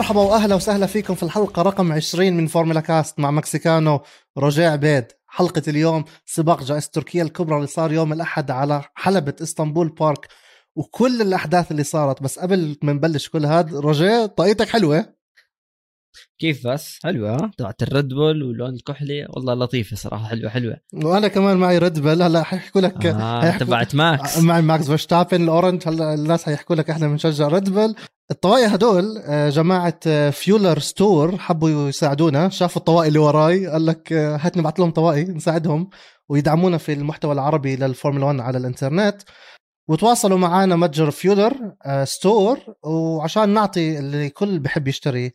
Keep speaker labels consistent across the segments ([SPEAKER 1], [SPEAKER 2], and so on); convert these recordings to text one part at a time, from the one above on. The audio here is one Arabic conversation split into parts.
[SPEAKER 1] مرحبا وأهلا وسهلا فيكم في الحلقة رقم 20 من فورمولا كاست مع مكسيكانو رجاء عبيد. حلقة اليوم سباق جائزة تركيا الكبرى اللي صار يوم الأحد على حلبة إسطنبول بارك وكل الأحداث اللي صارت. بس قبل ما نبلش كل هذا رجاء طاقيتك حلوة؟
[SPEAKER 2] كيف بس؟ حلوة. تبعت الريد بول واللون الكحلي. والله لطيفة صراحة حلوة حلوة.
[SPEAKER 1] وأنا كمان معي ريد بول. هلا حيحكوا لك
[SPEAKER 2] آه تبعت ماكس.
[SPEAKER 1] معي ماكس فيرستابن ال orange. هلا الناس حيحكوا لك إحنا بنشجع ريد بول. الطواقي هدول آه، جماعة آه، فيولر ستور حبوا يساعدونا شافوا الطواقي اللي وراي قال لك آه، هات نبعث لهم طواقي نساعدهم ويدعمونا في المحتوى العربي للفورمولا 1 على الانترنت. وتواصلوا معنا متجر فيولر آه، ستور وعشان نعطي اللي كل بحب يشتري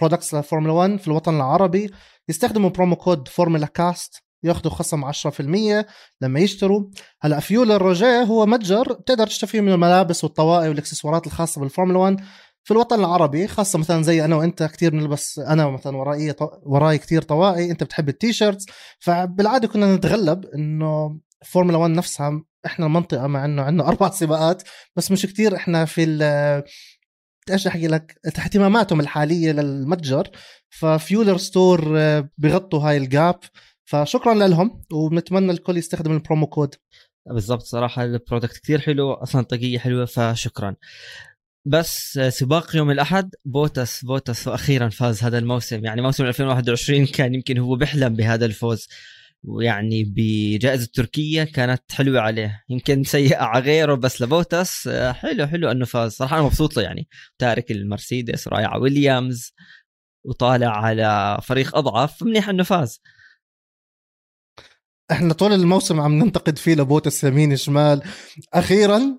[SPEAKER 1] products للفورمولا 1 في الوطن العربي يستخدموا promo code فورمولا كاست ياخذوا خصم 10% لما يشتروا. هلا فيولر رجاء هو متجر بتقدر تشتري فيه من الملابس والطواقي والإكسسوارات الخاصة بالفورمولا 1 في الوطن العربي خاصة مثلا زي أنا وأنت كثير بنلبس أنا مثلا وراي وراي كثير طواقي أنت بتحب ال T-shirts. فبالعادة كنا نتغلب إنه فورمولا 1 نفسها إحنا المنطقة مع انه عندنا أربع سباقات بس مش كثير إحنا في ال إيش أحكي لك؟ اهتماماتهم الحالية للمتجر. ففيولر ستور آه، بغطوا هاي ال gap فشكرا لهم وبنتمنى الكل يستخدم البرومو كود.
[SPEAKER 2] بالضبط صراحة ال product كثير حلو أصلا طاقية حلوة فشكرا. بس آه، سباق يوم الأحد بوتس بوتس وأخيرا فاز هذا الموسم. يعني موسم 2021 كان يمكن هو بيحلم بهذا الفوز. ويعني بجائزة تركيا كانت حلوة عليه. يمكن سيئة على غيره بس لبوتس آه، حلو حلو إنه فاز. صراحة أنا مبسوط له يعني. تارك المرسيدس ورايح على ويليامز وطالع على فريق أضعف منيح إنه فاز.
[SPEAKER 1] إحنا طول الموسم عم ننتقد فيه لبوتس يمين شمال. أخيرا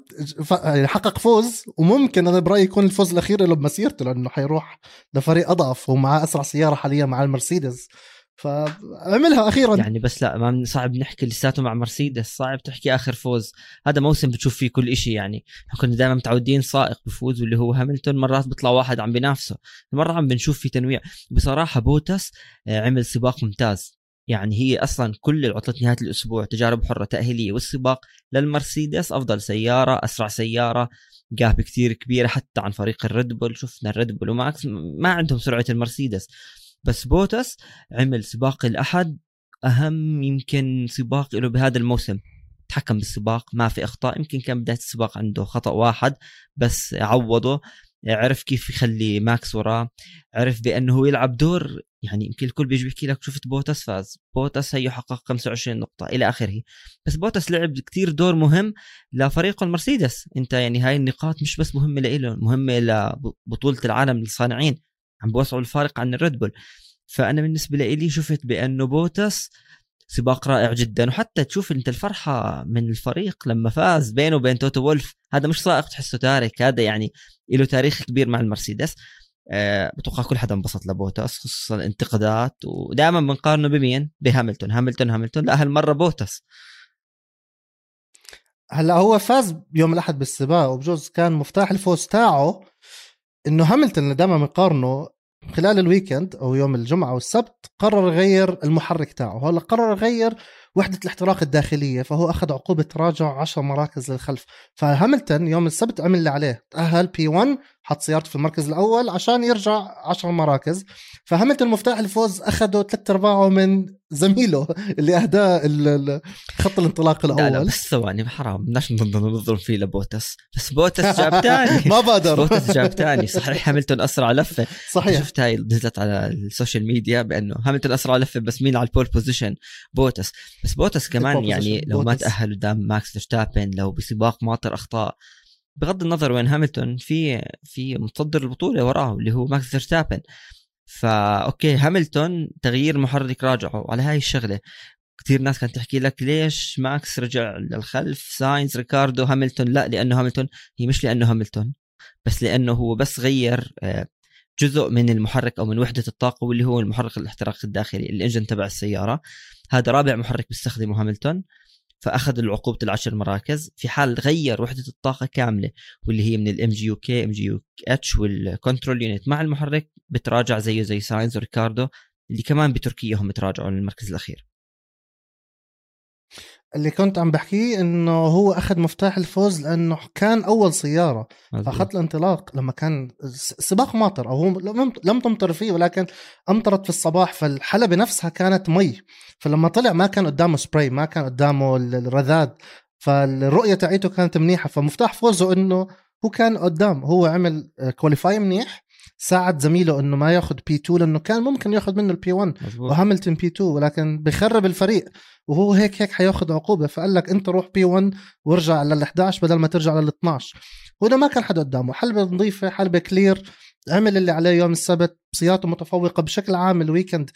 [SPEAKER 1] يعني حقق فوز وممكن أنا برأيي يكون الفوز الأخير له بمسيرته لأنه حيروح لفريق أضعف ومعاه أسرع سيارة حاليا مع المرسيدس. فعملها أخيرا. يعني
[SPEAKER 2] بس لا ما صعب نحكي لساته مع مرسيدس صعب تحكي آخر فوز. هذا موسم بتشوف فيه كل إشي يعني. كنا دائما متعودين سائق بفوز واللي هو هاملتون مرات بيطلع واحد عم بينافسه. مرة عم بنشوف في تنويع. بصراحة بوتاس آه، عمل سباق ممتاز. يعني هي أصلا كل العطلة نهاية الأسبوع تجارب حرة تأهيلية والسباق للمرسيدس أفضل سيارة أسرع سيارة gap كثير كبيرة حتى عن فريق الريد بول. شفنا الريد بول وماكس ما عندهم سرعة المرسيدس بس بوتاس عمل سباق الأحد أهم يمكن سباق له بهذا الموسم. تحكم بالسباق ما في أخطاء يمكن كان بداية السباق عنده خطأ واحد بس عوضه. عرف كيف يخلي ماكس وراه عرف بأنه هو يلعب دور يعني يمكن الكل بيجي بيحكي لك شفت بوتس فاز بوتس هي حقق 25 نقطة إلى آخره. بس بوتس لعب كتير دور مهم لفريقه المرسيدس. أنت يعني هاي النقاط مش بس مهمة لإله مهمة لبطولة العالم للصانعين. عم بوسعوا الفارق عن الريد بول. فأنا بالنسبة لي شفت بأنه بوتس سباق رائع جدا. وحتى تشوف أنت الفرحة من الفريق لما فاز بينه وبين توتو وولف هذا مش سائق تحسه تارك هذا يعني له تاريخ كبير مع المرسيدس. أه بتوقع كل حدا انبسط لبوتس خصوصا الانتقادات ودائما بنقارنه بمين؟ بهاملتون. هاملتون هاملتون. لا هالمره بوتس.
[SPEAKER 1] هلا هو فاز يوم الأحد بالسباق وبجوز كان مفتاح الفوز تاعه إنه هاملتون اللي دائما بنقارنه خلال الويكند أو يوم الجمعة والسبت قرر يغير المحرك تاعه. هلا قرر يغير وحدة الاحتراق الداخلية فهو أخذ عقوبة تراجع 10 مراكز للخلف. فهاملتون يوم السبت عمل اللي عليه تأهل P 1 حط سيارته في المركز الأول عشان يرجع 10 مراكز. فهاملتون مفتاح الفوز اخذه ثلاث أرباعه من زميله اللي أهداه خط الانطلاق
[SPEAKER 2] لا لا
[SPEAKER 1] الأول.
[SPEAKER 2] بس ثواني حرام. بدناش نظلم فيه لبوتس. بس بوتس جاب تاني.
[SPEAKER 1] ما بادر.
[SPEAKER 2] بوتس جاب تاني. صحيح هاملتون أسرع لفة.
[SPEAKER 1] صحيح.
[SPEAKER 2] شفت هاي نزلت على السوشيال ميديا بأنه هاملتون أسرع لفة بس مين على ال pole position؟ بوتس. بس بوتس كمان يعني لو ما. تاهل قدام ماكس فيرستابن لو بسباق ماطر أخطاء بغض النظر وين هاملتون في في متصدر البطولة وراه اللي هو ماكس فيرستابن. فا okay هاملتون تغيير محرك راجعه على هاي الشغلة. كثير ناس كانت تحكي لك ليش ماكس رجع للخلف ساينز ريكاردو هاملتون؟ لا لأنه هاملتون. هي مش لأنه هاملتون بس لأنه هو بس غير آه، جزء من المحرك أو من وحدة الطاقة واللي هو المحرك الاحتراق الداخلي ال engine تبع السيارة. هذا رابع محرك بيستخدمه هاملتون. فأخذ العقوبة العشر مراكز. في حال غير وحدة الطاقة كاملة واللي هي من الام جي يو كي ام جي يو اتش والكنترول يونت مع المحرك بتراجع زيه زي ساينز وريكاردو اللي كمان بتركيا هم تراجعوا للمركز الأخير.
[SPEAKER 1] اللي كنت عم بحكيه إنه هو أخذ مفتاح الفوز لأنه كان أول سيارة فأخذت الانطلاق لما كان سباق ماطر أو هو لم تمطر فيه ولكن أمطرت في الصباح فالحلبة نفسها كانت مي. فلما طلع ما كان قدامه سبراي ما كان قدامه الرذاذ فالرؤية تاعيته كانت منيحة. فمفتاح فوزه إنه هو كان قدام هو عمل qualify منيح ساعد زميله إنه ما ياخذ P 2 لأنه كان ممكن ياخذ منه ال P 1 وهاملتون P 2 ولكن بخرب الفريق. وهو هيك هيك حياخذ عقوبة. فقال لك أنت روح P 1 وارجع لل 11 بدل ما ترجع لل 12 وهنا ما كان حدا قدامه. حلبة نظيفة حلبة clear عمل اللي عليه يوم السبت. سيارته متفوقة بشكل عام ال weekend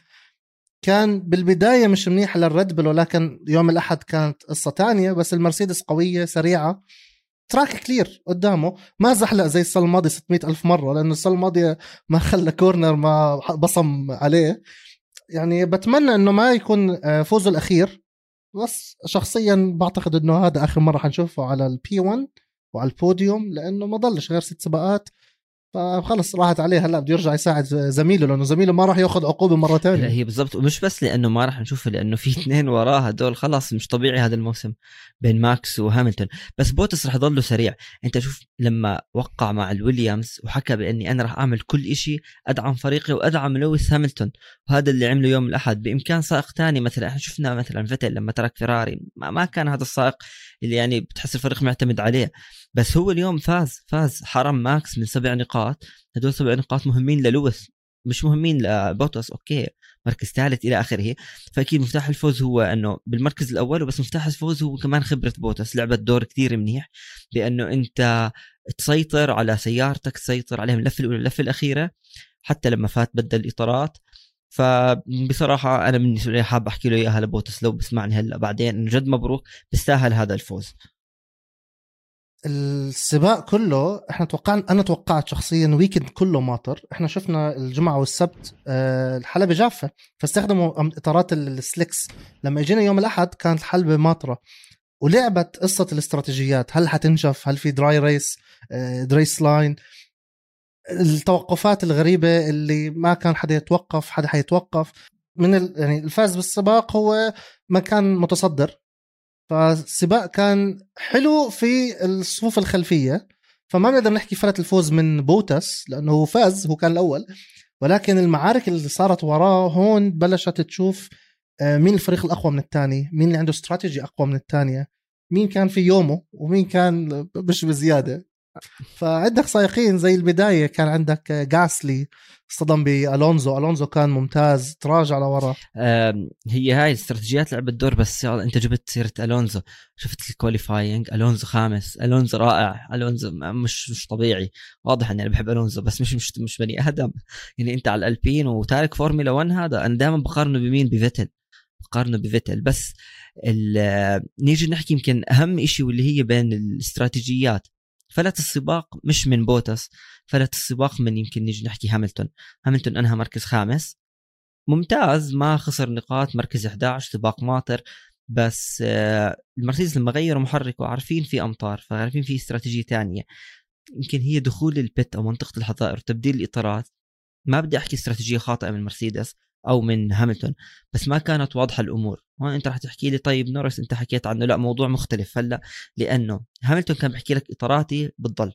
[SPEAKER 1] كان بالبداية مش منيحه للريد بول ولكن يوم الأحد كانت قصة تانية. بس المرسيدس قوية سريعة. track clear قدامه. ما زحلق زي السنة الماضية 600 ألف مرة لأنه السنة الماضية ما خلى corner ما بصم عليه. يعني بتمنى إنه ما يكون آه، فوزه الأخير. بس شخصيا بعتقد إنه هذا آخر مرة حنشوفه على ال P 1 وعلى البوديوم لأنه ما ضلش غير ست سباقات. فخلص راحت عليه. هلا بده يرجع يساعد زميله لأنه زميله ما راح ياخذ عقوبة مرة ثانية
[SPEAKER 2] هي بالضبط. ومش بس لأنه ما راح نشوفه لأنه في اثنين وراه هدول. خلاص مش طبيعي هذا الموسم بين ماكس وهاملتون. بس بوتس راح يضله سريع. أنت شوف لما وقع مع الويليامز وحكى بأني أنا راح أعمل كل شيء أدعم فريقي وأدعم لويس هاملتون. وهذا اللي عمله يوم الأحد. بإمكان سائق ثاني مثلا. إحنا شفنا مثلا فتل لما ترك فيراري. ما كان هذا السائق اللي يعني بتحس الفريق معتمد عليه. بس هو اليوم فاز فاز حرم ماكس من سبع نقاط. هدول سبع نقاط مهمين للويس مش مهمين لبوتوس okay مركز ثالث إلى آخره. فأكيد مفتاح الفوز هو إنه بالمركز الأول وبس مفتاح الفوز هو كمان خبرة بوتوس لعبت دور كثير منيح بانه أنت تسيطر على سيارتك تسيطر عليها من اللفه الاولى اللفه الأخيرة حتى لما فات بدل الاطارات فبصراحة أنا بالنسبة لي حاب أحكي له إياها لبوتس لو بسمعني هلأ. بعدين جد مبروك بيستاهل هذا الفوز.
[SPEAKER 1] السباق كله إحنا توقعنا أنا توقعت شخصيا weekend كله ماطر. إحنا شفنا الجمعة والسبت أه الحلبة جافة. فاستخدموا إطارات ال slicks. لما إجينا يوم الأحد كانت الحلبة ماطرة. ولعبت قصة الاستراتيجيات. هل حتنشف؟ هل في dry race dry line التوقفات الغريبة اللي ما كان حدا يتوقف حدا حيتوقف. من. يعني الفاز بالسباق هو مكان متصدر. فالسباق كان حلو في الصفوف الخلفية فما بنقدر نحكي فلت الفوز من بوتس لأنه هو فاز هو كان الأول. ولكن المعارك اللي صارت وراه هون بلشت تشوف آه، مين الفريق الأقوى من الثاني؟ مين اللي عنده استراتيجي أقوى من الثانية؟ مين كان في يومه؟ ومين كان مش بزيادة. فعندك سائقين زي البداية كان عندك جاسلي اصطدم بألونزو. ألونزو كان ممتاز. تراجع لورا.
[SPEAKER 2] هي هاي استراتيجيات لعبت دور بس أنت جبت سيرة ألونزو. شفت ال qualifying ألونزو خامس. ألونزو رائع. ألونزو مش مش طبيعي. واضح إني أنا بحب ألونزو بس مش مش مش بني آدم. يعني أنت على ال Alpine وتارك فورمولا 1 هذا. أنا دائما بقارنه بمين؟ بفيتل. بقارنه بفيتل. بس نيجي نحكي يمكن أهم شيء واللي هي بين الاستراتيجيات. فلت السباق مش من بوتس فلت السباق من يمكن نيجي نحكي هاملتون. هاملتون انهى مركز خامس. ممتاز ما خسر نقاط مركز 11 سباق ماطر بس آه، المرسيدس لما غيروا محركه عارفين في أمطار فعارفين في استراتيجية ثانية يمكن هي دخول البت أو منطقة الحظائر وتبديل الإطارات. ما بدي أحكي استراتيجية خاطئة من مرسيدس. أو من هاملتون. بس ما كانت واضحة الأمور. هون أنت رح تحكي لي طيب نورس أنت حكيت عنه. لا موضوع مختلف هلأ لأنه هاملتون كان بحكي لك إطاراتي بتضل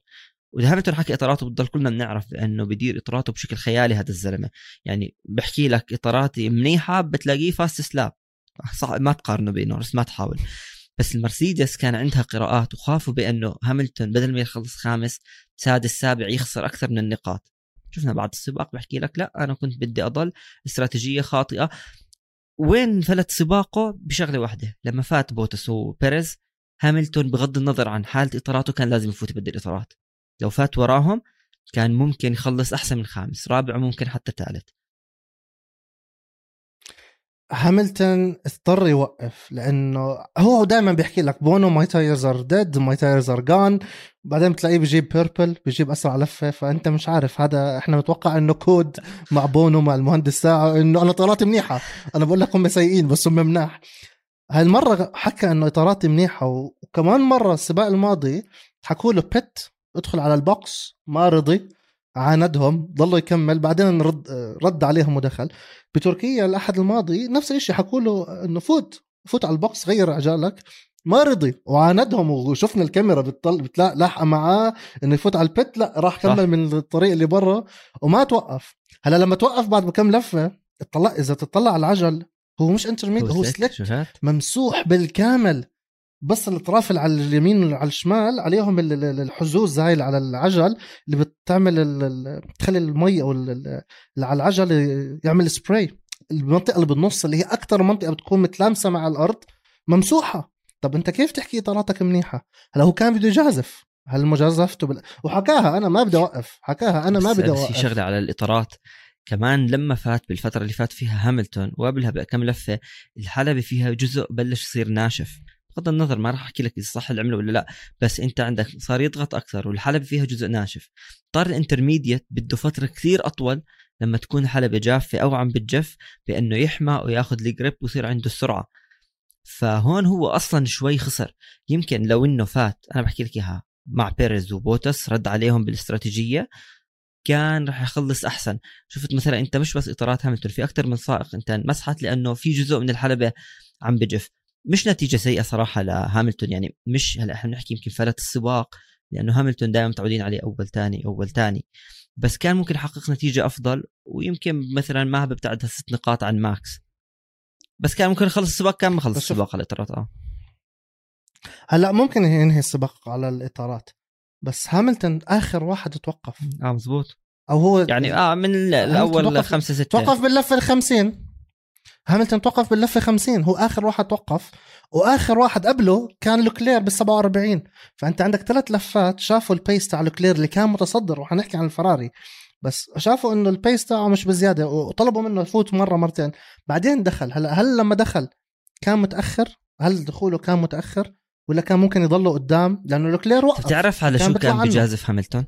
[SPEAKER 2] وإذا هاملتون حكي إطاراته بتضل كلنا بنعرف انه بدير إطاراته بشكل خيالي هذا الزلمة. يعني بحكي لك إطاراتي منيحة بتلاقيه فاست سلاب صح ما تقارنه بنورس ما تحاول. بس المرسيدس كان عندها قراءات وخافوا بأنه هاملتون بدل ما يخلص خامس سادس سابع يخسر أكثر من النقاط. شفنا بعد السباق بحكي لك لا أنا كنت بدي أضل استراتيجية خاطئة. وين فلت سباقه؟ بشغلة واحدة لما فات بوتس وبيريز هاملتون بغض النظر عن حالة إطاراته كان لازم يفوت يبدل الإطارات. لو فات وراهم كان ممكن يخلص أحسن من خامس رابع ممكن حتى ثالث.
[SPEAKER 1] هاملتون اضطر يوقف لأنه هو دائما بيحكي لك Bono my tires are dead my tires are gone بعدين بتلاقيه بيجيب purple بيجيب أسرع لفة فأنت مش عارف. هذا إحنا متوقع إنه كود مع بونو مع المهندس تاعه إنه أنا إطاراتي منيحة. أنا بقول لك هم سيئين بس هم مناح. هاي المره حكى إنه إطاراتي منيحة وكمان مرة السباق الماضي حكوا له pit ادخل على ال box ما رضي. عاندهم ضل يكمل بعدين رد رد عليهم ودخل. بتركيا الأحد الماضي نفس الشيء حكوا له إنه فوت فوت على ال box غير عجالك ما رضي وعاندهم وشفنا الكاميرا بتطل بتلاقي لاحقه معاه إنه يفوت على البيت لا راح كمل
[SPEAKER 2] صح.
[SPEAKER 1] من الطريق اللي برا وما توقف. هلأ لما توقف بعد بكم لفة اطلع إذا تطلع على العجل هو مش انترميد هو
[SPEAKER 2] شفت
[SPEAKER 1] ممسوح بالكامل. بس الاطراف اللي على اليمين وعلى الشمال عليهم ال- ال- الحزوز هاي على العجل اللي بتعمل بتخلي المي أو ال- ال- اللي على العجل يعمل سبراي المنطقة اللي بالنص اللي هي أكثر منطقة بتكون متلامسة مع الأرض ممسوحة. طب أنت كيف تحكي اطاراتك منيحة؟ هلا هو كان بده يجازف. هل مجازفته بال... وحكاها أنا ما بدي أوقف. حكاها أنا ما بدي
[SPEAKER 2] بس في
[SPEAKER 1] أوقف.
[SPEAKER 2] شغلة على الإطارات. كمان لما فات بالفترة اللي فات فيها هاملتون وقبلها بكم لفة الحلبة فيها جزء بلش يصير ناشف. بغض النظر ما راح أحكي لك إذا صح اللي عمله ولا لا بس أنت عندك صار يضغط أكثر والحلبة فيها جزء ناشف. طار الانترميديت بده فترة كثير أطول لما تكون الحلبة جافه أو عم بتجف بأنه يحمى وياخذ ال grip ويصير عنده السرعة. فهون هو أصلا شوي خسر. يمكن لو إنه فات أنا بحكي لك إياها مع بيريز وبوتس رد عليهم بالاستراتيجية كان رح يخلص أحسن. شفت مثلا أنت مش بس إطارات هاملتون في أكثر من سائق أنت انمسحت لأنه في جزء من الحلبة عم بجف. مش نتيجة سيئة صراحة لهاملتون يعني مش هلا إحنا بنحكي يمكن فلت السباق لأنه هاملتون دائما متعودين عليه أول ثاني أول ثاني بس كان ممكن يحقق نتيجة أفضل ويمكن مثلا ما ببتعدها ست نقاط عن ماكس. بس كان ممكن يخلص السباق كان ما خلص السباق على الإطارات آه.
[SPEAKER 1] هلأ ممكن ينهي السباق على الإطارات. بس هاملتون آخر واحد توقف.
[SPEAKER 2] آه مزبوط.
[SPEAKER 1] أو هو
[SPEAKER 2] يعني آه من ال-
[SPEAKER 1] الأول
[SPEAKER 2] خمسة ستة.
[SPEAKER 1] توقف باللفه ال 50 هاملتون توقف باللفة 50 هو آخر واحد توقف وآخر واحد قبله كان لوكلير بال 47 فأنت عندك ثلاث لفات شافوا ال pace تاع لوكلير اللي كان متصدر وحنحكي عن الفراري. بس شافوا إنه ال pace تاعه مش بزيادة وطلبوا منه يفوت مرة مرتين. بعدين دخل. هلا هل لما دخل كان متأخر؟ هل دخوله كان متأخر؟ ولا كان ممكن يضله قدام؟ لأنه لوكلير وقف.
[SPEAKER 2] بتعرف على
[SPEAKER 1] كان
[SPEAKER 2] شو كان. بجازف هاملتون؟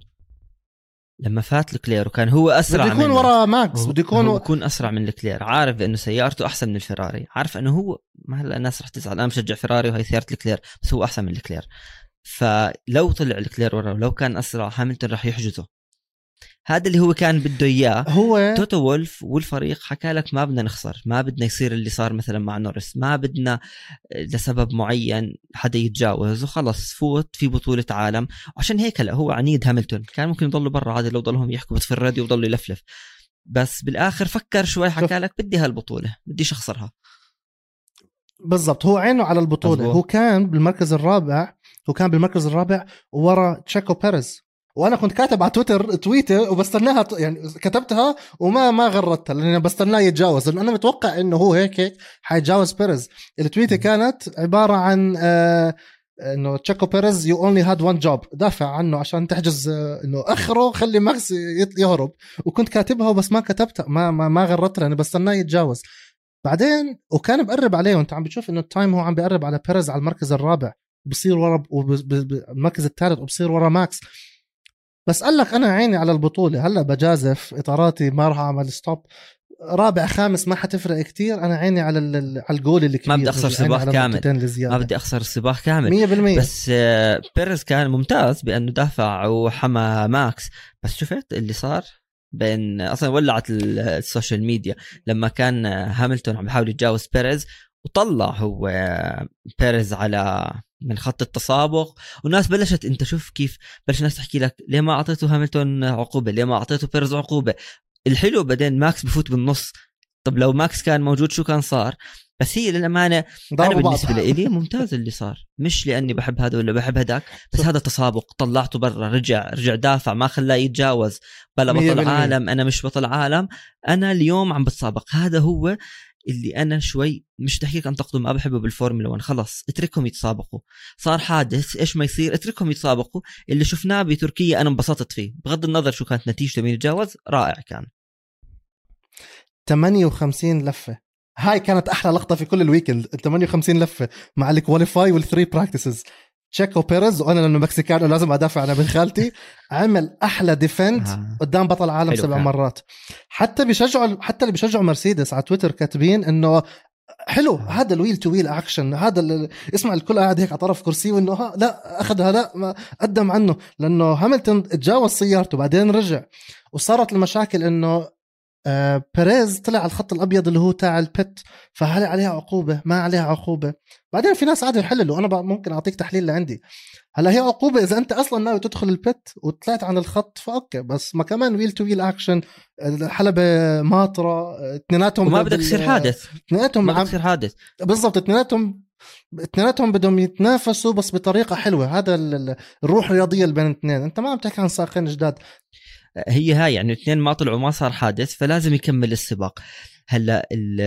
[SPEAKER 2] لما فات لكلير وكان هو أسرع
[SPEAKER 1] بده يكون. ورا ماكس بده يكون
[SPEAKER 2] هو بيكون أسرع من لوكلير عارف إنه سيارته أحسن من الفراري عارف إنه هو ما هلا الناس رح تزعل أنا مشجع فراري وهي سيارة لوكلير بس هو أحسن من لوكلير فلو طلع لوكلير ورا ولو كان أسرع هاملتون رح يحجزه هذا اللي هو كان بده إياه.
[SPEAKER 1] هو
[SPEAKER 2] توتو وولف والفريق حكى لك ما بدنا نخسر ما بدنا يصير اللي صار مثلا مع نورس ما بدنا لسبب معين حدا يتجاوز وخلص فوت في بطولة عالم. وعشان هيك هلا هو عنيد هاملتون كان ممكن يضلوا برا عادي لو ضلهم يحكوا في الراديو وضلوا يلفلف. بس بالآخر فكر شوي حكى لك بدي هالبطولة بديش أخسرها.
[SPEAKER 1] بالضبط هو عينه على البطولة.
[SPEAKER 2] مظبوط.
[SPEAKER 1] هو كان بالمركز الرابع هو كان بالمركز الرابع ورا تشاكو بيريز. وأنا كنت كاتب على تويتر تويته وبستناها يعني كتبتها وما ما غردتها لاني بستناه يتجاوز. لأنه أنا متوقع إنه هو هيك هيك حيتجاوز بيريز. التويتة كانت عبارة عن آه إنه تشاكو بيريز you only had one job دافع عنه عشان تحجز آه، إنه آخره خلي ماكس يهرب. وكنت كاتبها وبس ما كتبتها ما ما, ما غردتها لأني بستناه يتجاوز. بعدين وكان بقرب عليه وأنت عم بتشوف إنه ال time هو عم بقرب على بيريز على المركز الرابع بصير ورا المركز الثالث وبصير ورا ماكس. بس قال لك أنا عيني على البطولة. هلأ بجازف إطاراتي ما راح أعمل stop رابع خامس ما حتفرق كتير. أنا عيني على ال- على الجول الكبير
[SPEAKER 2] بدي أخسر
[SPEAKER 1] عيني
[SPEAKER 2] سباق كامل. ما بدي أخسر السباق كامل.
[SPEAKER 1] 100%
[SPEAKER 2] بس آه، بيريز كان ممتاز بأنه دافع وحمى ماكس. بس شفت اللي صار بين أصلا ولعت ال- ال social media لما كان هاملتون عم بيحاول يتجاوز بيريز وطلع هو آه، بيريز على من خط التسابق والناس بلشت انت شوف كيف بلش الناس تحكي لك ليه ما أعطيته هاملتون عقوبة؟ ليه ما أعطيته بيريز عقوبة؟ الحلو بعدين ماكس بفوت بالنص. طب لو ماكس كان موجود شو كان صار؟ بس هي
[SPEAKER 1] للأمانة أنا
[SPEAKER 2] بالنسبة لي ممتاز اللي صار. مش لأني بحب هذا ولا بحب هذاك بس هذا تسابق طلعته برا رجع رجع دافع ما خلاه يتجاوز. بلا بطل. عالم أنا مش بطل عالم. أنا اليوم عم بتسابق هذا هو اللي أنا شوي مش تكتيك انتقده ما بحبه بالفورمولا 1 خلص اتركهم يتسابقوا. صار حادث إيش ما يصير؟ اتركهم يتسابقوا. اللي شفناه بتركيا أنا انبسطت فيه. بغض النظر شو كانت نتيجته مين يتجاوز رائع كان.
[SPEAKER 1] 58 لفة. هاي كانت أحلى لقطة في كل الويكند 58 لفة مع ال qualify وال three practices تشيكو بيريز وأنا لأنه مكسيكانو لازم أدافع عن ابن خالتي عمل أحلى
[SPEAKER 2] defend.
[SPEAKER 1] قدام بطل عالم سبع
[SPEAKER 2] كان.
[SPEAKER 1] مرات حتى بيشجعوا حتى اللي بيشجعوا مرسيدس على تويتر كاتبين إنه حلو هذا ال wheel to wheel action هذا ال- اسمع الكل قاعد هيك على طرف كرسي وإنه ها لا أخذها لا ما قدم عنه لأنه هاملتون تجاوز سيارته بعدين رجع وصارت المشاكل إنه آه بيريز طلع على الخط الأبيض اللي هو تاع ال pit فهل عليها عقوبة؟ ما عليها عقوبة. بعدين في ناس عادي يحللوا أنا ممكن أعطيك تحليل لعندي هلا هي عقوبة إذا أنت أصلا ناوي تدخل ال pit وطلعت عن الخط فأوكي بس ما كمان wheel to wheel action الحلبة ماطرة اثنيناتهم
[SPEAKER 2] وما بدك تصير حادث.
[SPEAKER 1] اثنيناتهم
[SPEAKER 2] ما بدك حادث.
[SPEAKER 1] بالضبط اثنيناتهم اثنيناتهم بدهم يتنافسوا بس بطريقة حلوة. هذا ال- ال- الروح الرياضية اللي بين الاثنين أنت ما عم تحكي عن سائقين جداد.
[SPEAKER 2] هي هاي يعني الاثنين ما طلعوا ما صار حادث فلازم يكمل السباق. هلأ ال-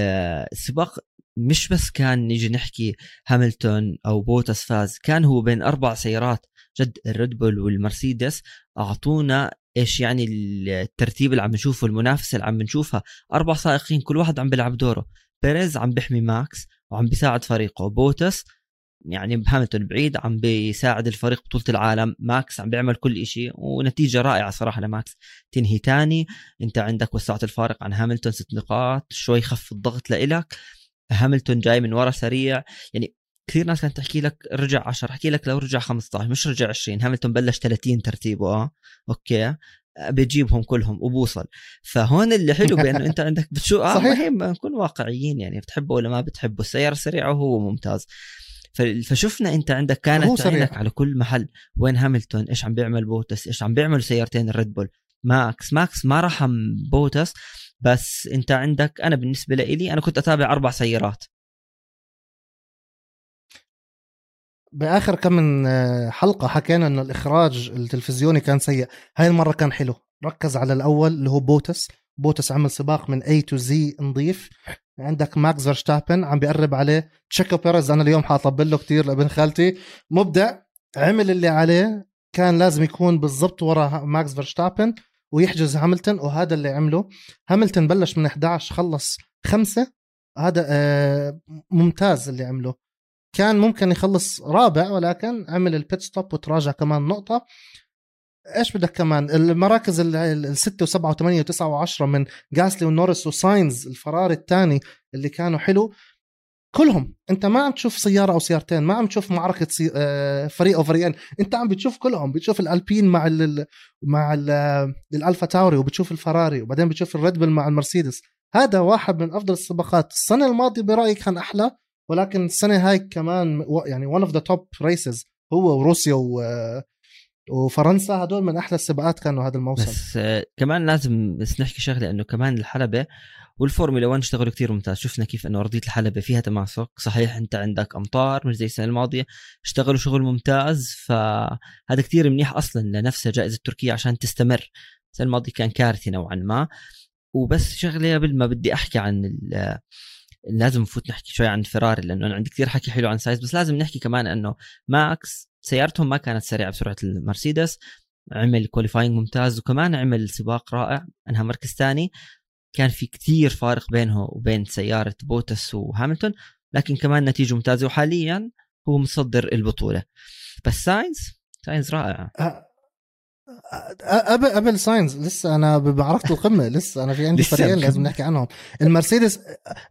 [SPEAKER 2] السباق مش بس كان نيجي نحكي هاملتون أو بوتس فاز كان هو بين أربع سيارات جد الريد بول والمرسيدس أعطونا إيش يعني الترتيب اللي عم نشوفه المنافسة اللي عم نشوفها. أربع سائقين كل واحد عم بيلعب دوره. بيريز عم بيحمي ماكس وعم بيساعد فريقه. بوتس يعني هاملتون بعيد عم بيساعد الفريق بطولة العالم. ماكس عم بيعمل كل إشي ونتيجة رائعة صراحة لماكس. تنهي تاني أنت عندك وسعت الفارق عن هاملتون ست نقاط شوي خف الضغط لإلك. هاملتون جاي من ورا سريع. يعني كثير ناس كانت تحكي لك رجع 10 احكي لك لو رجع 15 مش رجع 20 هاملتون بلش 30 ترتيبه. آه أوكي. بيجيبهم كلهم وبوصل. فهون اللي حلو بأنه أنت عندك بتشوف آه
[SPEAKER 1] صحيح.
[SPEAKER 2] نكون واقعيين. يعني بتحبه ولا ما بتحبه؟ السيارة سريعة وهو ممتاز. فشفنا انت عندك كانت. عينك على كل محل وين هاملتون إيش عم بيعمل بوتس إيش عم بيعملوا سيارتين الريد بول ماكس ماكس ما رحم بوتس بس انت عندك أنا بالنسبة لي أنا كنت أتابع أربع سيارات.
[SPEAKER 1] بآخر كم من آه، حلقة حكينا إنه الإخراج التلفزيوني كان سيء. هاي المرة كان حلو. ركز على الأول اللي هو بوتس. بوتس عمل سباق من A to Z نظيف. عندك ماكس فيرستابن عم بيقرب عليه. تشيكو بيريز أنا اليوم حاطبل له كثير لابن خالتي. مبدع عمل اللي عليه كان لازم يكون بالضبط ورا ماكس فيرستابن ويحجز هاملتون وهذا اللي عمله. هاملتون بلش من 11 خلص خمسة. هذا آه، ممتاز اللي عمله. كان ممكن يخلص رابع ولكن عمل ال pit stop وتراجع كمان نقطة. إيش بدك كمان؟ المراكز ال- ال- الستة وسبعة وثمانية وتسعة وعشرة من جاسلي ونورس وساينز الفراري الثاني اللي كانوا حلو كلهم. أنت ما عم تشوف سيارة أو سيارتين ما عم تشوف معركة سي... آه، فريق أو فريقين. أنت عم بتشوف كلهم بتشوف الألبين مع ال... مع ال... الألفا تاوري وبتشوف الفراري وبعدين بتشوف الريد بل مع المرسيدس. هذا واحد من أفضل السباقات. السنة الماضية برأيي كان أحلى ولكن السنة هاي كمان يعني one of the top races هو وروسيا و وفرنسا هدول من أحلى السباقات كانوا هذا الموسم.
[SPEAKER 2] بس آه، كمان لازم بس نحكي شغلة إنه كمان الحلبة والفورمولا 1 اشتغلوا كثير ممتاز. شفنا كيف إنه أرضية الحلبة فيها تماسك. صحيح أنت عندك أمطار مش زي السنة الماضية. اشتغلوا شغل ممتاز. فهذا كثير منيح أصلا لنفسها جائزه تركيا عشان تستمر. السنة الماضية كان كارثي نوعا ما. وبس شغلة قبل ما بدي أحكي عن ال- لازم نفوت نحكي شوي عن فيراري لأنه أنا عندي كثير حكي حلو عن ساينز. بس لازم نحكي كمان إنه ماكس سيارتهم ما كانت سريعة بسرعة المرسيدس. عمل qualifying ممتاز وكمان عمل سباق رائع. أنهى مركز ثاني. كان في كثير فارق بينه وبين سيارة بوتس وهاملتون لكن كمان نتيجة ممتازة وحاليا هو متصدر البطولة. بس ساينز؟ ساينز رائع.
[SPEAKER 1] أ- أ- قبل قبل ساينز لسه أنا بمعركه القمة لسه أنا في عندي فريقين. لازم نحكي عنهم. المرسيدس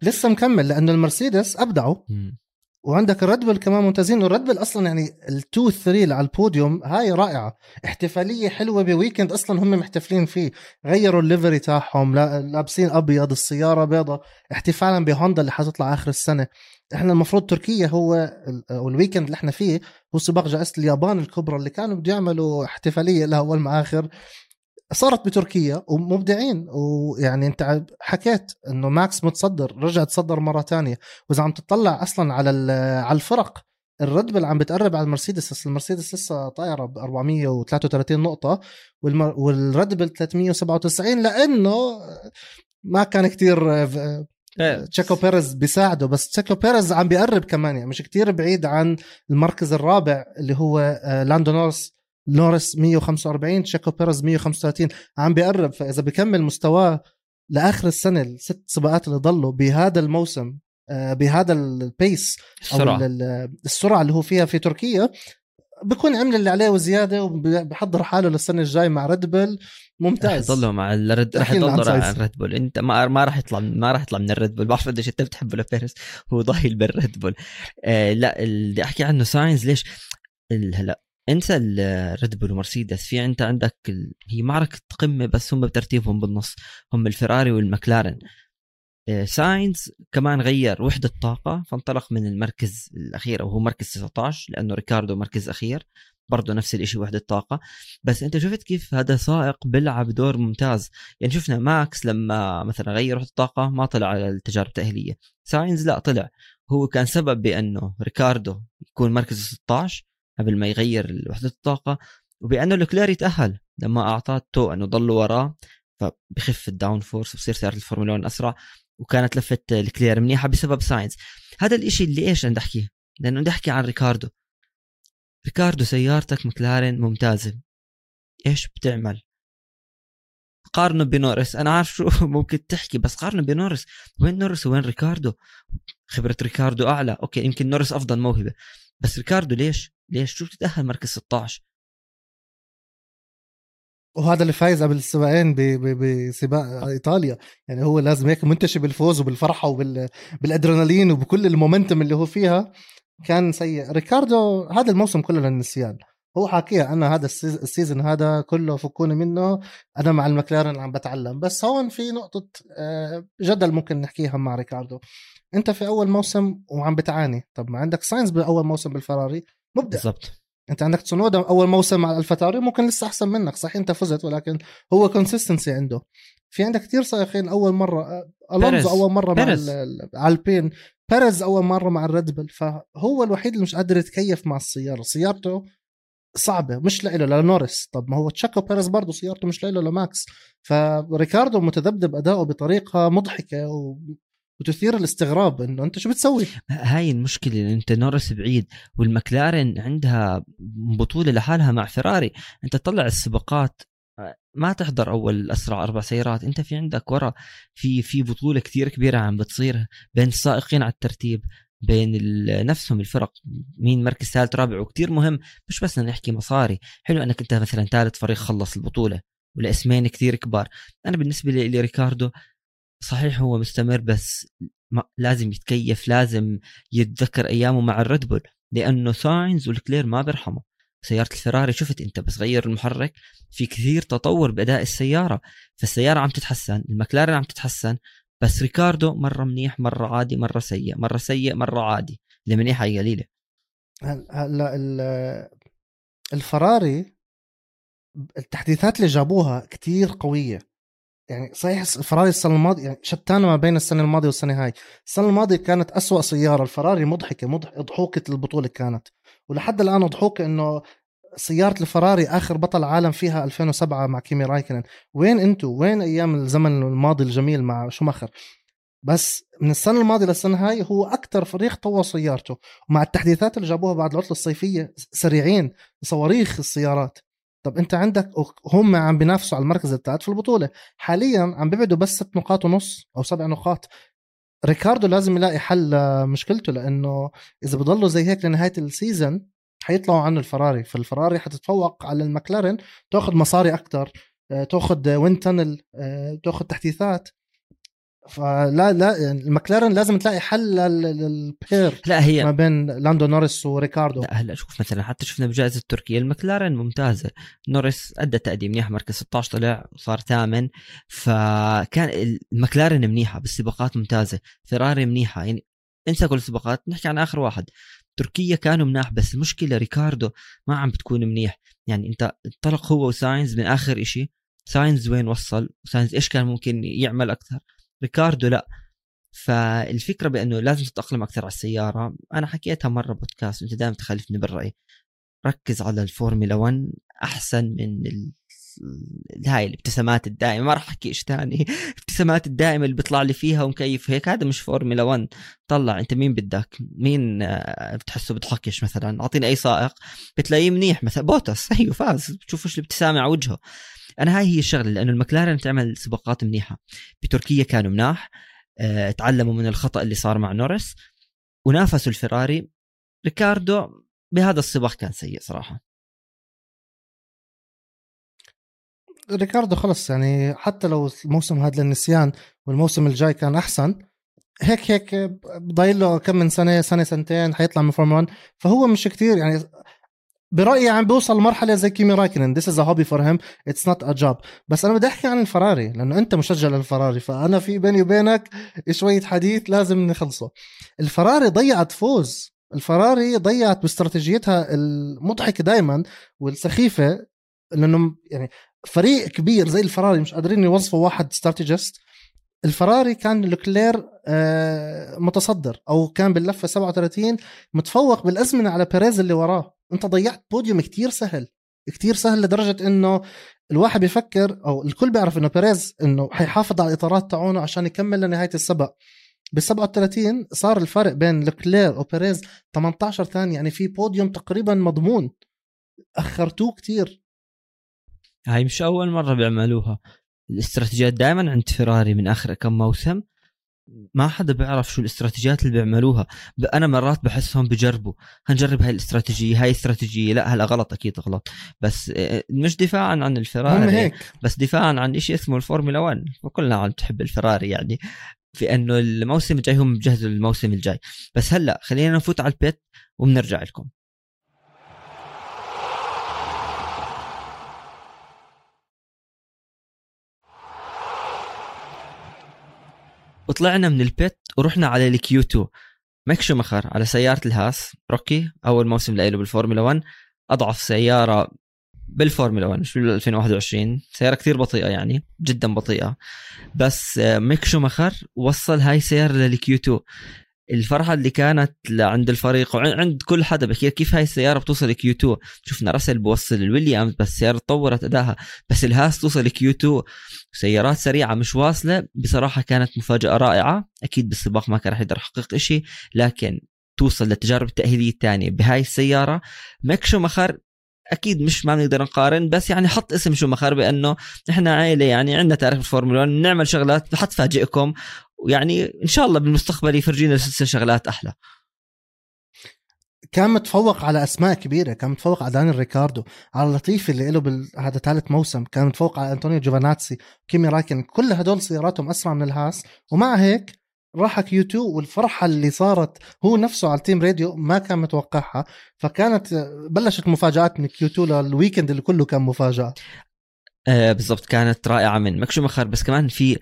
[SPEAKER 1] لسه مكمل لأنه المرسيدس أبدعوا. وعندك الريد بل كمان ممتازين. والريد بل أصلا يعني ال two three اللي على البوديوم هاي رائعة. احتفالية حلوة ب weekend أصلا هم محتفلين فيه. غيروا ال livery تاعهم لا- لابسين أبيض السيارة بيضة. احتفالا بهوندا اللي حتطلع آخر السنة. إحنا المفروض تركيا هو ال weekend اللي إحنا فيه هو سباق جائزة اليابان الكبرى اللي كانوا بده يعملوا احتفالية لها أول ما آخر. صارت بتركيا ومبدعين. ويعني انت حكيت انه ماكس متصدر رجع تصدر مرة تانية. وإذا عم تطلع أصلا على على الفرق الريد بل عم بتقرب على المرسيدس. بس المرسيدس لسه طايرة ب 433 نقطة والمر... والريد بل 397 لأنه ما كان كتير تشيكو بيريز بيساعده. بس تشيكو بيريز عم بيقرب كمان. يعني مش كتير بعيد عن المركز الرابع اللي هو آه، لاندو نورس. نورس 145 تشيكو بيريز 135 عم بيقرب فإذا بكمل مستواه لآخر السنة الست سباقات اللي ضلوا بهذا الموسم آه، بهذا ال pace
[SPEAKER 2] أو السرعة.
[SPEAKER 1] ال- ال- السرعة اللي هو فيها في تركيا بكون عمل اللي عليه وزيادة وبحضر حاله للسنة الجاي مع ريد
[SPEAKER 2] رح
[SPEAKER 1] ممتاز.
[SPEAKER 2] يضلوا مع الريد رح يضلوا مع. الريد بول انت ما ما راح يطلع ما راح يطلع من الريد بول بعرف قديش انت بتحبه لبيريز هو ضايل بالريد بول آه لا اللي أحكي عنه ساينز ليش؟ هلا انسى الريد بول ومرسيدس في انت عندك ال... هي معركه قمة بس هم بترتيبهم بالنص هم الفراري والمكلارن آه، ساينز كمان غير وحدة طاقة فانطلق من المركز الأخير أو هو مركز 19 لأنه ريكاردو مركز أخير برضه نفس الشيء وحدة طاقة. بس أنت شفت كيف هذا سائق بيلعب دور ممتاز؟ يعني شفنا ماكس لما مثلا غير وحدة الطاقة ما طلع على التجارب التأهيلية. ساينز لا طلع هو كان سبب بأنه ريكاردو يكون مركز 16 قبل ما يغير وحدة الطاقة وبأنه لوكلير يتأهل لما أعطاه tow أنه ضل وراه فبخف ال downforce وبصير سيارة الفورمولا 1 أسرع وكانت لفة لوكلير منيحة بسبب ساينز. هذا الإشي اللي إيش بدي أحكيه لأنه بدي أحكي عن ريكاردو. ريكاردو سيارتك مكلارين ممتازة. إيش بتعمل؟ قارنه بنورس. أنا عارف شو ممكن تحكي بس قارنه بنورس. وين نورس وين ريكاردو؟ خبرة ريكاردو أعلى. أوكي يمكن نورس أفضل موهبة. بس ريكاردو ليش؟ ليش شو بتتاهل مركز 16
[SPEAKER 1] وهذا اللي فايز قبل السباقين بسباق إيطاليا. يعني هو لازم هيك منتشي بالفوز وبالفرحة وبالادرينالين وبكل ال momentum اللي هو فيها. كان سيء. ريكاردو هذا الموسم كله للنسيان. هو حاكيها أنا هذا ال season هذا كله فكوني منه. أنا مع المكلارن عم بتعلم. بس هون في نقطة آه، جدل ممكن نحكيها مع ريكاردو. أنت في أول موسم وعم بتعاني. طب ما عندك ساينز بأول موسم بالفراري. مبدع. بالضبط. أنت عندك تسونودا أول موسم مع الفا تاوري ممكن لسه أحسن منك صحيح أنت فزت ولكن هو consistency عنده. في عندك كثير سائقين أول مرة الونزو أول مرة بيرز. مع ألبين. بيريز أول مرة مع الريد بول فهو الوحيد اللي مش قادر يتكيف مع السيارة. سيارته صعبة مش لإله لنوريس طب ما هو تشيكو بيريز برضه سيارته مش لإله لماكس فريكاردو متذبذب أداؤه بطريقة مضحكة. وتثير الاستغراب إنه أنت شو بتسوي؟
[SPEAKER 2] هاي المشكلة أنت نوريس بعيد والمكلارن عندها بطولة لحالها مع فيراري. أنت تطلع السباقات ما تحضر أول أسرع أربع سيارات. أنت في عندك ورا في في بطولة كثير كبيرة عم بتصير بين السائقين على الترتيب بين نفسهم الفرق مين مركز ثالث رابع وكتير مهم. مش بس نحكي مصاري. حلو أنك أنت مثلا ثالث فريق خلص البطولة والاسمين كثير كبار. أنا بالنسبة لي ريكاردو صحيح هو مستمر بس لازم يتكيف لازم يتذكر أيامه مع الريد بول لأنه ساينز ولوكلير ما بيرحموا سيارة الفراري شفت أنت بس غير المحرك في كثير تطور بأداء السيارة فالسيارة عم تتحسن المكلارن عم تتحسن بس ريكاردو مرة منيح مرة عادي مرة سيء مرة سيء مرة عادي. اللي منيحة هي قليلة.
[SPEAKER 1] هلا الفراري التحديثات اللي جابوها كتير قوية. يعني صحيح الفراري السنة الماضية يعني شتانة ما بين السنة الماضية والسنة هاي. السنة الماضية كانت أسوأ سيارة الفراري مضحكة مضح... ضحوكة البطولة كانت. ولحد الآن ضحوكة إنه سيارة الفراري آخر بطل عالم فيها 2007 مع كيمي رايكنن. وين أنتوا وين أيام الزمن الماضي الجميل مع شوماخر؟ بس من السنة الماضية للسنة هاي هو أكثر فريق طور سيارته. ومع التحديثات اللي جابوها بعد العطلة الصيفية سريعين صواريخ السيارات. طب انت عندك هم عم بينافسوا على المركز الثالث في البطولة. حاليا عم بيبعدوا بس ست نقاط ونص أو سبع نقاط. ريكاردو لازم يلاقي حل لمشكلته لأنه إذا بضلوا زي هيك لنهاية ال season حيطلعوا عنه الفراري. فالفراري حتتفوق على المكلارن تاخذ مصاري أكثر آه، تاخذ wind tunnel آه، تاخذ تحديثات. فلا لا يعني المكلارن لازم تلاقي حل لل pair
[SPEAKER 2] لا هي
[SPEAKER 1] ما بين لاندو نوريس وريكاردو.
[SPEAKER 2] لا هلا شوف مثلا حتى شفنا بجائزة تركيا المكلارن ممتازة. نوريس أدى تقديم منيح مركز 16 طلع وصار ثامن. فكان المكلارن منيحة بالسباقات ممتازة. فيراري منيحة يعني انسى كل السباقات. نحكي عن آخر واحد. تركيا كانوا مناح بس المشكلة ريكاردو ما عم بتكون منيح. يعني انت انطلق هو وساينز من آخر إشي. ساينز وين وصل؟ ساينز إيش كان ممكن يعمل أكثر؟ ريكاردو لا. فالفكرة بأنه لازم تتأقلم أكثر على السيارة. أنا حكيتها مرة بودكاست وانت دائما تخالفني بالرأي. ركز على الفورمولا 1 أحسن من ال... هاي الابتسامات الدائمة. ما راح أحكي إيش ثاني الابتسامات الدائمة اللي بيطلع لي فيها ومكيف هيك هذا مش فورمولا 1 طلع أنت مين بدك؟ مين آه، بتحسه بضحكش مثلا؟ أعطيني أي سائق بتلاقيه منيح مثلا. بوتس أيوه فاز. بتشوف إيش الابتسامة على وجهه. أنا هاي هي الشغلة لأنه المكلارن تعمل سباقات منيحة. بتركيا كانوا مناح آه تعلموا من الخطأ اللي صار مع نوريس ونافسوا الفراري. ريكاردو بهذا السباق كان سيء صراحة.
[SPEAKER 1] ريكاردو خلص يعني حتى لو الموسم هذا للنسيان والموسم الجاي كان أحسن هيك هيك بضايل له كم من سنة سنة سنتين حيطلع من فورمولا 1 فهو مش كتير يعني برأيي عم بيوصل لمرحلة زي كيمي رايكونن this is a hobby for him. It's not a job. بس أنا بدي أحكي عن الفراري لأنه أنت مشجع للفراري فأنا في بيني وبينك شوية حديث لازم نخلصه. الفراري ضيعت فوز. الفراري ضيعت باستراتيجيتها المضحكة دائما والسخيفة لأنه يعني فريق كبير زي الفراري مش قادرين يوظفوا واحد strategist الفراري كان لوكلير آه، متصدر أو كان باللفة 37 متفوق بالأزمنة على بيريز اللي وراه. أنت ضيعت بوديوم كتير سهل كتير سهل لدرجة إنه الواحد بيفكر أو الكل بيعرف إنه بيريز إنه حيحافظ على الإطارات تاعونه عشان يكمل لنهاية السبق بال 37 صار الفرق بين لوكلير وبيريز 18 ثانية يعني في بوديوم تقريبا مضمون. أخرتوه كتير.
[SPEAKER 2] هاي مش أول مرة بيعملوها. الاستراتيجيات دائما عند فيراري من آخر كم موسم. ما حدا بيعرف شو الاستراتيجيات اللي بيعملوها. أنا مرات بحسهم بجربوا. هنجرب هاي الاستراتيجية هاي استراتيجيه لا هلا غلط أكيد غلط. بس آه، مش دفاعا عن الفيراري.
[SPEAKER 1] هيك.
[SPEAKER 2] بس دفاعا عن شيء اسمه الفورمولا 1 وكلنا عم تحب الفيراري يعني. في إنه الموسم الجاي هم بجهزوا الموسم الجاي. بس هلا خلينا نفوت على ال pit وبنرجع لكم. وطلعنا من ال pit ورحنا على ال Q2 ميك شومخر على سيارة الهاس rookie أول موسم له بالفورمولا 1 أضعف سيارة بالفورمولا 1 مش بال 2021 سيارة كثير بطيئة يعني جدا بطيئة. بس آه، ميك شومخر وصل هاي السيارة للكيو 2 الفرحة اللي كانت عند الفريق وعند كل حدا بحكي كيف هاي السيارة بتوصل Q2 شفنا راسل بوصل الويليامز بس السيارة تطورت أداءها بس الهاس توصل Q2 سيارات سريعة مش واصلة بصراحة كانت مفاجأة رائعة. أكيد بالسباق ما كان رح يقدر يحقق شيء لكن توصل للتجارب التأهيلية الثانية بهاي السيارة. ميك شومخر أكيد مش ما بنقدر نقارن بس يعني حط اسم شومخر بأنه إحنا عائلة يعني عندنا تاريخ الفورمولا 1 بنعمل شغلات حتفاجئكم ويعني إن شاء الله بالمستقبل يفرجينا سلسلة شغلات أحلى.
[SPEAKER 1] كان متفوق على أسماء كبيرة كان متفوق على دانيال ريكاردو على لطيفي اللي له بال... هذا ثالث موسم كان متفوق على أنطونيو جوفاناتسي كيمي رايكونن كل هدول سياراتهم أسرع من الهاس. ومع هيك راح Q2 والفرحة اللي صارت هو نفسه على ال team radio ما كان متوقعها فكانت بلشت مفاجآت من Q2 للويكند اللي كله كان مفاجأة.
[SPEAKER 2] آه بالضبط كانت رائعة من مكشو مخر بس كمان في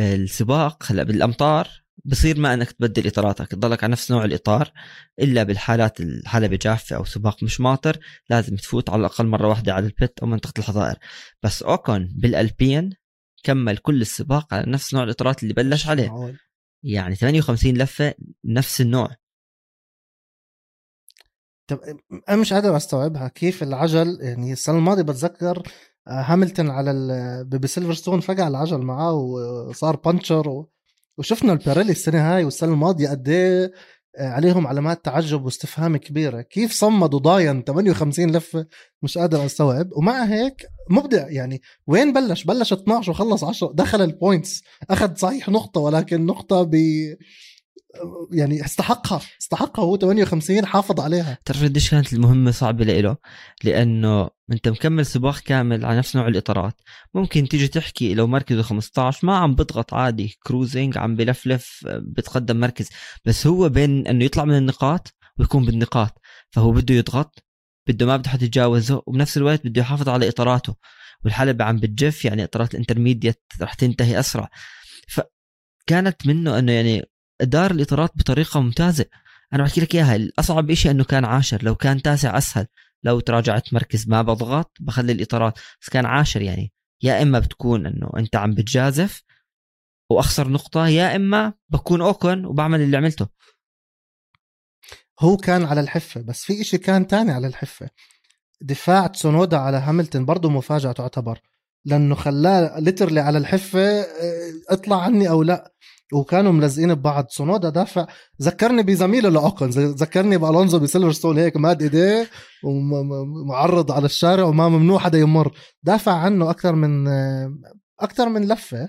[SPEAKER 2] السباق هلا بالأمطار بصير ما إنك تبدل إطاراتك تضلك على نفس نوع الإطار إلا بالحالات الحلبة جافة أو سباق مش ماطر لازم تفوت على الأقل مرة واحدة على البيت أو منطقة الحظائر. بس أوكون بالألبين كمل كل السباق على نفس نوع الإطارات اللي بلش عليه. يعني 58 لفة نفس النوع.
[SPEAKER 1] طب أنا مش قادر استوعبها كيف العجل؟ يعني السنة الماضية بتذكر هاملتون على بسيلفرستون فقع العجل معاه وصار puncture و... وشفنا البيريلي السنة هاي والسنة الماضية قد إيه عليهم علامات تعجب واستفهام كبيرة. كيف صمدوا ضاين 58 لفه مش قادر أستوعب. ومع هيك مبدع يعني. وين بلش؟ بلش 12 وخلص 10 دخل ال points أخذ صحيح نقطة ولكن نقطة ب يعني استحقها استحقها هو 58 حافظ عليها.
[SPEAKER 2] تعرف قديش كانت المهمة صعبة له؟ لأنه أنت مكمل سباق كامل على نفس نوع الإطارات. ممكن تيجي تحكي لو مركزه 15 ما عم بضغط عادي cruising عم بلفلف بتقدم مركز. بس هو بين إنه يطلع من النقاط ويكون بالنقاط. فهو بده يضغط بده ما بده حد يتجاوزه وبنفس الوقت بده يحافظ على إطاراته. والحلبة عم بتجف يعني إطارات ال intermediate رح تنتهي أسرع. فكانت منه إنه يعني دار الإطارات بطريقة ممتازة. أنا بحكي لك إياها الأصعب شيء إنه كان عاشر. لو كان تاسع أسهل. لو تراجعت مركز ما بضغط بخلي الإطارات. بس كان عاشر يعني. يا إما بتكون إنه أنت عم بتجازف وأخسر نقطة يا إما بكون أوكن وبعمل اللي عملته.
[SPEAKER 1] هو كان على الحفة. بس في إشي كان تاني على الحفة. دفاع تسونودا على هاملتون برضه مفاجأة تعتبر. لأنه خلاه literally على الحفة آه، اطلع عني أو لا. وكانوا ملزقين ببعض. سونودا دافع ذكرني بزميله لأوكون ذكرني بألونزو بسيلفرستون هيك ماد إيديه ومعرض على الشارع وما ممنوع حدا يمر. دافع عنه أكثر من أكثر من لفة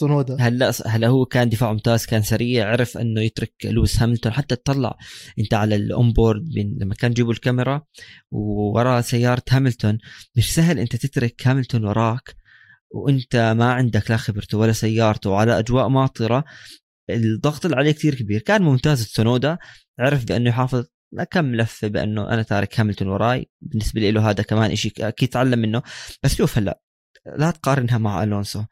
[SPEAKER 1] سونودا.
[SPEAKER 2] هلأ هلأ هو كان دفاع ممتاز كان سريع عرف إنه يترك لويس هاملتون. حتى تطلع أنت على ال onboard لما كان جيبوا الكاميرا وورا سيارة هاملتون. مش سهل أنت تترك هاملتون وراك. وانت ما عندك لا خبرته ولا سيارته وعلى أجواء ماطرة الضغط اللي عليه كثير كبير. كان ممتاز تسونودا عرف بأنه يحافظ كم لفة بأنه أنا تارك هاملتون وراي. بالنسبة له هذا كمان شيء أكيد تعلم منه. بس شوف هلأ لا تقارنها مع ألونسو.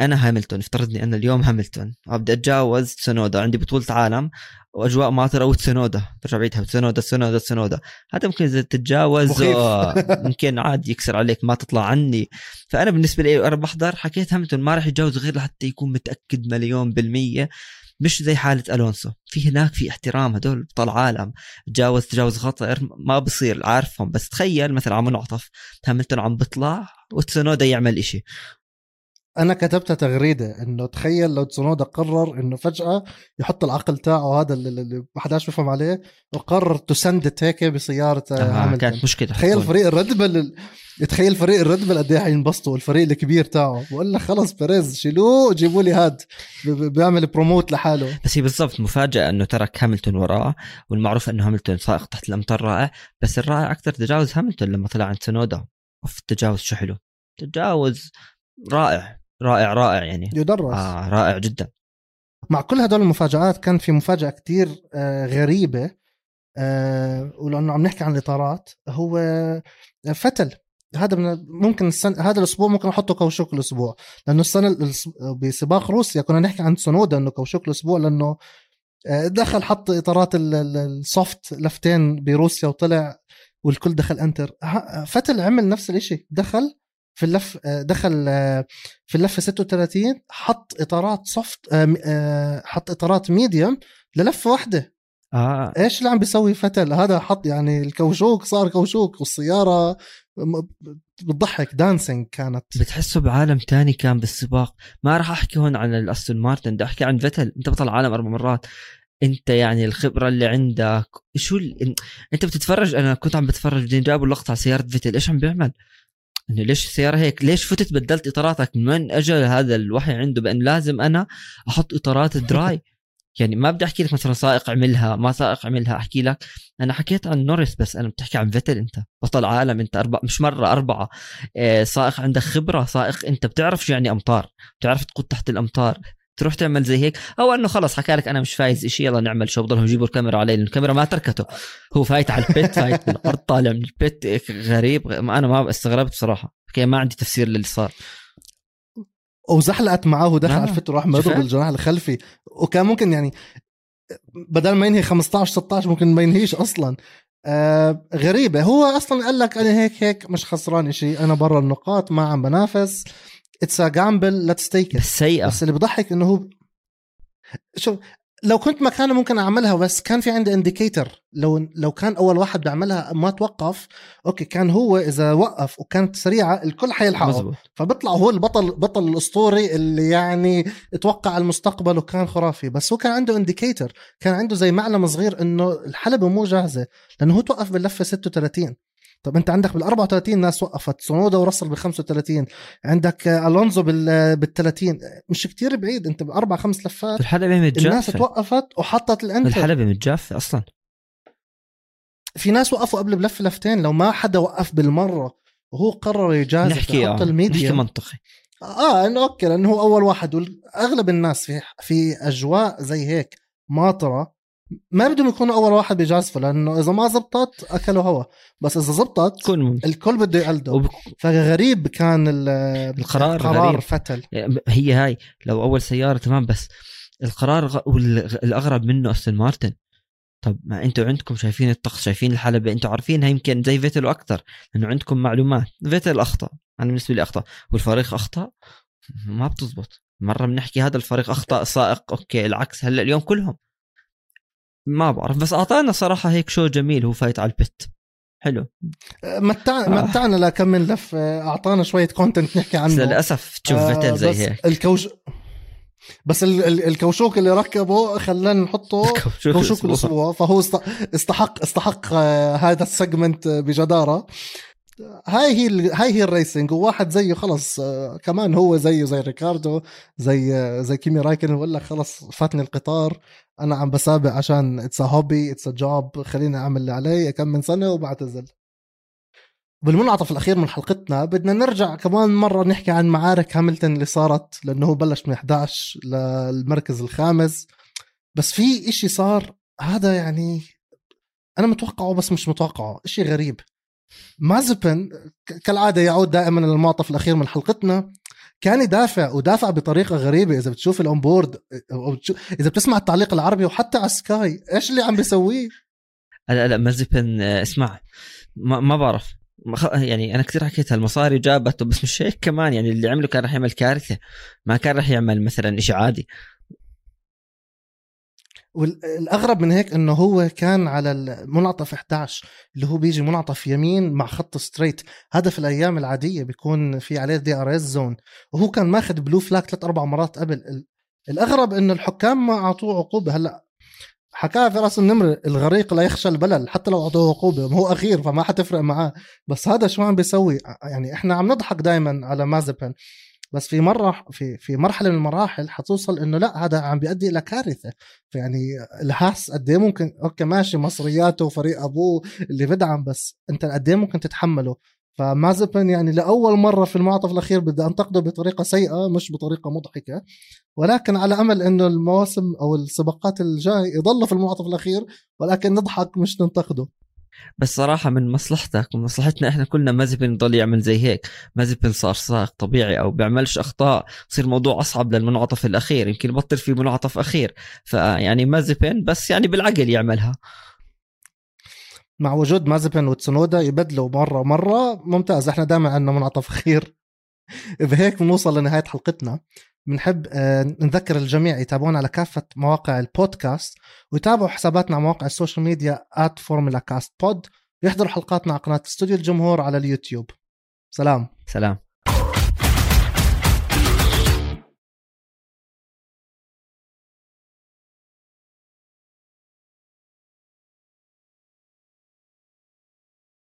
[SPEAKER 2] أنا هاملتون افترضني أنا اليوم هاملتون. بدي أتجاوز تسونودا عندي بطولة عالم وأجواء ماطره وتسونودا برجع بعيدها. تسونودا تسونودا تسونودا هذا ممكن إذا تتجاوز ممكن عادي يكسر عليك ما تطلع عني. فأنا بالنسبة لي أنا بحضر حكيت هاملتون ما راح يتجاوز غير لحتى يكون متأكد مليون بالمية. مش زي حالة ألونسو. في هناك في احترام هدول بطل عالم. تجاوز تجاوز خطر ما بصير عارفهم. بس تخيل مثلا عم منعطف هاملتون عم بيطلع وتسونودا يعمل إشي.
[SPEAKER 1] أنا كتبتها تغريدة إنه تخيل لو تسونودا قرر إنه فجأة يحط العقل تاعه هذا اللي ما حداش بيفهم عليه وقرر تسند هيك بسيارة
[SPEAKER 2] آه كانت مشكلة.
[SPEAKER 1] تخيل فريق الريد بول تخيل فريق الريد بول قد إيه حينبسطوا الفريق الكبير تاعه. بقول لك خلص بيريز شيلوه جيبوا لي هاد. بيعمل promote لحاله.
[SPEAKER 2] بس هي بالضبط مفاجأة إنه ترك هاملتون وراه والمعروف إنه هاملتون سائق تحت الأمطار رائع. بس الرائع أكثر تجاوز هاملتون لما طلع عند سونودا أوف التجاوز شو حلو. تجاوز رائع. رائع رائع يعني.
[SPEAKER 1] يدرس.
[SPEAKER 2] آه رائع جدا.
[SPEAKER 1] مع كل هدول المفاجآت كان في مفاجأة كتير آه غريبة آه ولأنه عم نحكي عن الإطارات. هو فتل. هذا من ممكن السنة هذا الأسبوع ممكن أحطه كوشوك الأسبوع. لأنه السنة بسباق روسيا كنا نحكي عن سونودا إنه كوشوك الأسبوع لأنه آه، دخل حط إطارات ال soft لفتين بروسيا وطلع والكل دخل inter فيتل عمل نفس الشيء دخل في اللف آه، دخل آه، في اللفه 36 حط إطارات soft آه، حط إطارات medium للفه واحدة.
[SPEAKER 2] آه.
[SPEAKER 1] إيش اللي عم بيسوي فيتل هذا حط يعني الكوشوك صار كوشوك والسيارة بتضحك dancing كانت.
[SPEAKER 2] بتحسه بعالم تاني كان بالسباق. ما راح أحكي هون عن الأستون مارتن بدي أحكي عن فيتل أنت بطل عالم أربع مرات. أنت يعني الخبرة اللي عندك شو ال... أنت بتتفرج؟ أنا كنت عم بتفرج بعدين جابوا اللقطة على سيارة فيتل. إيش عم بيعمل؟ انه ليش السيارة هيك؟ ليش فتت بدلت إطاراتك؟ من وين اجى هذا الوحي عنده؟ بأن لازم أنا أحط إطارات dry يعني ما بدي أحكي لك مثلا سائق عملها ما سائق عملها أحكي لك أنا حكيت عن نورس بس أنا بتحكي عن فيتل أنت. بطل عالم أنت أربع مش مرة أربعة. إيه سائق عندك خبرة سائق أنت بتعرف شو يعني أمطار؟ بتعرف تقود تحت الأمطار. تروح تعمل زي هيك أو إنه خلص حكى لك أنا مش فايز شيء يلا نعمل شو بضلهم يجيبوا الكاميرا علي لأن الكاميرا ما تركته. هو فايت على ال pit فايت من الأرض طالع من ال pit غريب أنا ما استغربت بصراحة. ما عندي تفسير للي صار.
[SPEAKER 1] وزحلقت معاه ودخل آه. على الفت وراح مضرب الجناح الخلفي. وكان ممكن يعني بدل ما ينهي 15 16 ممكن ما ينهيش أصلا. آه غريبة. هو أصلا قال لك أنا هيك هيك مش خسران شيء أنا برا النقاط ما عم بنافس. it's a gamble let's take
[SPEAKER 2] بس سيئة.
[SPEAKER 1] بس اللي بضحك إنه هو شوف لو كنت مكانه ممكن أعملها بس كان في عندي indicator لو لو كان أول واحد بيعملها ما توقف okay كان هو إذا وقف وكانت سريعة الكل حيلحقه. فبيطلع هو البطل بطل الأسطوري اللي يعني توقع المستقبل وكان خرافي. بس هو كان عنده indicator كان عنده زي معلم صغير إنه الحلبة مو جاهزة لأنه هو توقف باللفة 36 طب انت عندك بال 34 ناس وقفت سونودا وراسل بال 35 عندك ألونزو بال بال 30 مش كتير بعيد انت باربع خمس لفات
[SPEAKER 2] الحلبة مش جافة
[SPEAKER 1] الناس توقفت وحطت ال inter.
[SPEAKER 2] الحلبة مش جافة أصلا.
[SPEAKER 1] في ناس وقفوا قبل بلف لفتين لو ما حدا وقف بالمرة وهو قرر يجازف
[SPEAKER 2] نحكي آه. الميديا. نحكي منطقي.
[SPEAKER 1] آه إنه okay لأنه هو أول واحد واغلب الناس في في أجواء زي هيك ماطرة. ما بدهم يكونوا أول واحد بيجازفوا لأنه إذا ما زبطت أكلوا هوا. بس إذا زبطت الكل بده يقلده. وب... فغريب كان
[SPEAKER 2] القرار
[SPEAKER 1] القرار غريب. فيتل.
[SPEAKER 2] هي هاي لو أول سيارة تمام بس القرار غ... الأغرب منه أستون مارتن. طب ما أنتوا عندكم شايفين الطقس شايفين الحلبة أنتوا عارفينها يمكن زي فيتل وأكثر لأنه عندكم معلومات. فيتل أخطأ. أنا بالنسبة لي أخطأ. والفريق أخطأ؟ ما بتزبط. مرة بنحكي هذا الفريق أخطأ سائق. أوكي العكس. هلأ اليوم كلهم. ما بعرف بس أعطانا صراحة هيك show جميل هو فايت على ال pit. حلو.
[SPEAKER 1] متعنا آه. متعنا لكم من لف. أعطانا شوية content نحكي عنه.
[SPEAKER 2] للأسف تشوف آه زي هيك.
[SPEAKER 1] الكوش بس الكوشوك اللي ركبه خلانا نحطه كوشوك الأسبوع. فهو استحق استحق آه، هذا ال segment بجدارة. هاي هي هاي هي ال racing وواحد زيه خلص كمان هو زيه زي ريكاردو زي زي كيمي رايكونن بقول لك خلص فاتني القطار. أنا عم بسابق عشان it's hobby it's job خليني أعمل اللي علي كم من سنة وبعتزل. بالمنعطف الأخير من حلقتنا بدنا نرجع كمان مرة نحكي عن معارك هاملتون اللي صارت لأنه هو بلش من 11 للمركز الخامس. بس في إشي صار هذا يعني أنا متوقعه بس مش متوقعه شيء غريب. مازبن كالعادة يعود دائما للمنعطف الأخير من حلقتنا. كان يدافع ودافع بطريقة غريبة. إذا بتشوف ال onboard أو بتشوف إذا بتسمع التعليق العربي وحتى على سكاي إيش اللي عم بيسويه؟
[SPEAKER 2] لا لا مازبن اسمع ما, ما بعرف. يعني أنا كثير حكيتها المصاري جابته بس مش هيك كمان. يعني اللي عمله كان راح يعمل كارثة. ما كان راح يعمل مثلا شيء عادي.
[SPEAKER 1] والأغرب من هيك إنه هو كان على المنعطف 11 اللي هو بيجي منعطف يمين مع خط straight هذا في الأيام العادية بيكون في عليه DRS zone وهو كان ماخذ blue flag ثلاث أربع مرات قبل. الأغرب انه الحكام ما أعطوه عقوبة. هلأ حكاها في رأس النمر الغريق لا يخشى البلل حتى لو أعطوه عقوبة. هو أخير فما حتفرق معاه. بس هذا شو عم بيسوي؟ يعني إحنا عم نضحك دائما على مازبن. بس في مرة في في مرحلة من المراحل حتوصل إنه لا هذا عم بيؤدي إلى كارثة. فيعني الهاس قد إيه ممكن أوكي ماشي مصرياته وفريق أبوه اللي بدعم بس أنت قد إيه ممكن تتحمله. فمازبن يعني لأول مرة في المنعطف الأخير بدي أنتقده بطريقة سيئة مش بطريقة مضحكة. ولكن على أمل إنه المواسم أو السباقات الجاي يضل في المنعطف الأخير ولكن نضحك مش ننتقده.
[SPEAKER 2] بس صراحة من مصلحتك ومن مصلحتنا إحنا كلنا مازبن يضل يعمل زي هيك مازبن صار سائق طبيعي أو بيعملش أخطاء يصير الموضوع أصعب للمنعطف الأخير يمكن يبطل في منعطف أخير فيعني مازبن بس يعني بالعقل يعملها.
[SPEAKER 1] مع وجود مازبن وتسونودا يبدلوا مرة مرة ممتاز إحنا دائما عندنا منعطف أخير. بهيك بنوصل لنهاية حلقتنا. بنحب آه، نذكر الجميع يتابعونا على كافة مواقع البودكاست ويتابعوا حساباتنا على مواقع السوشيال ميديا at بود ويحضروا حلقاتنا على قناة استوديو الجمهور على اليوتيوب. سلام.
[SPEAKER 2] سلام.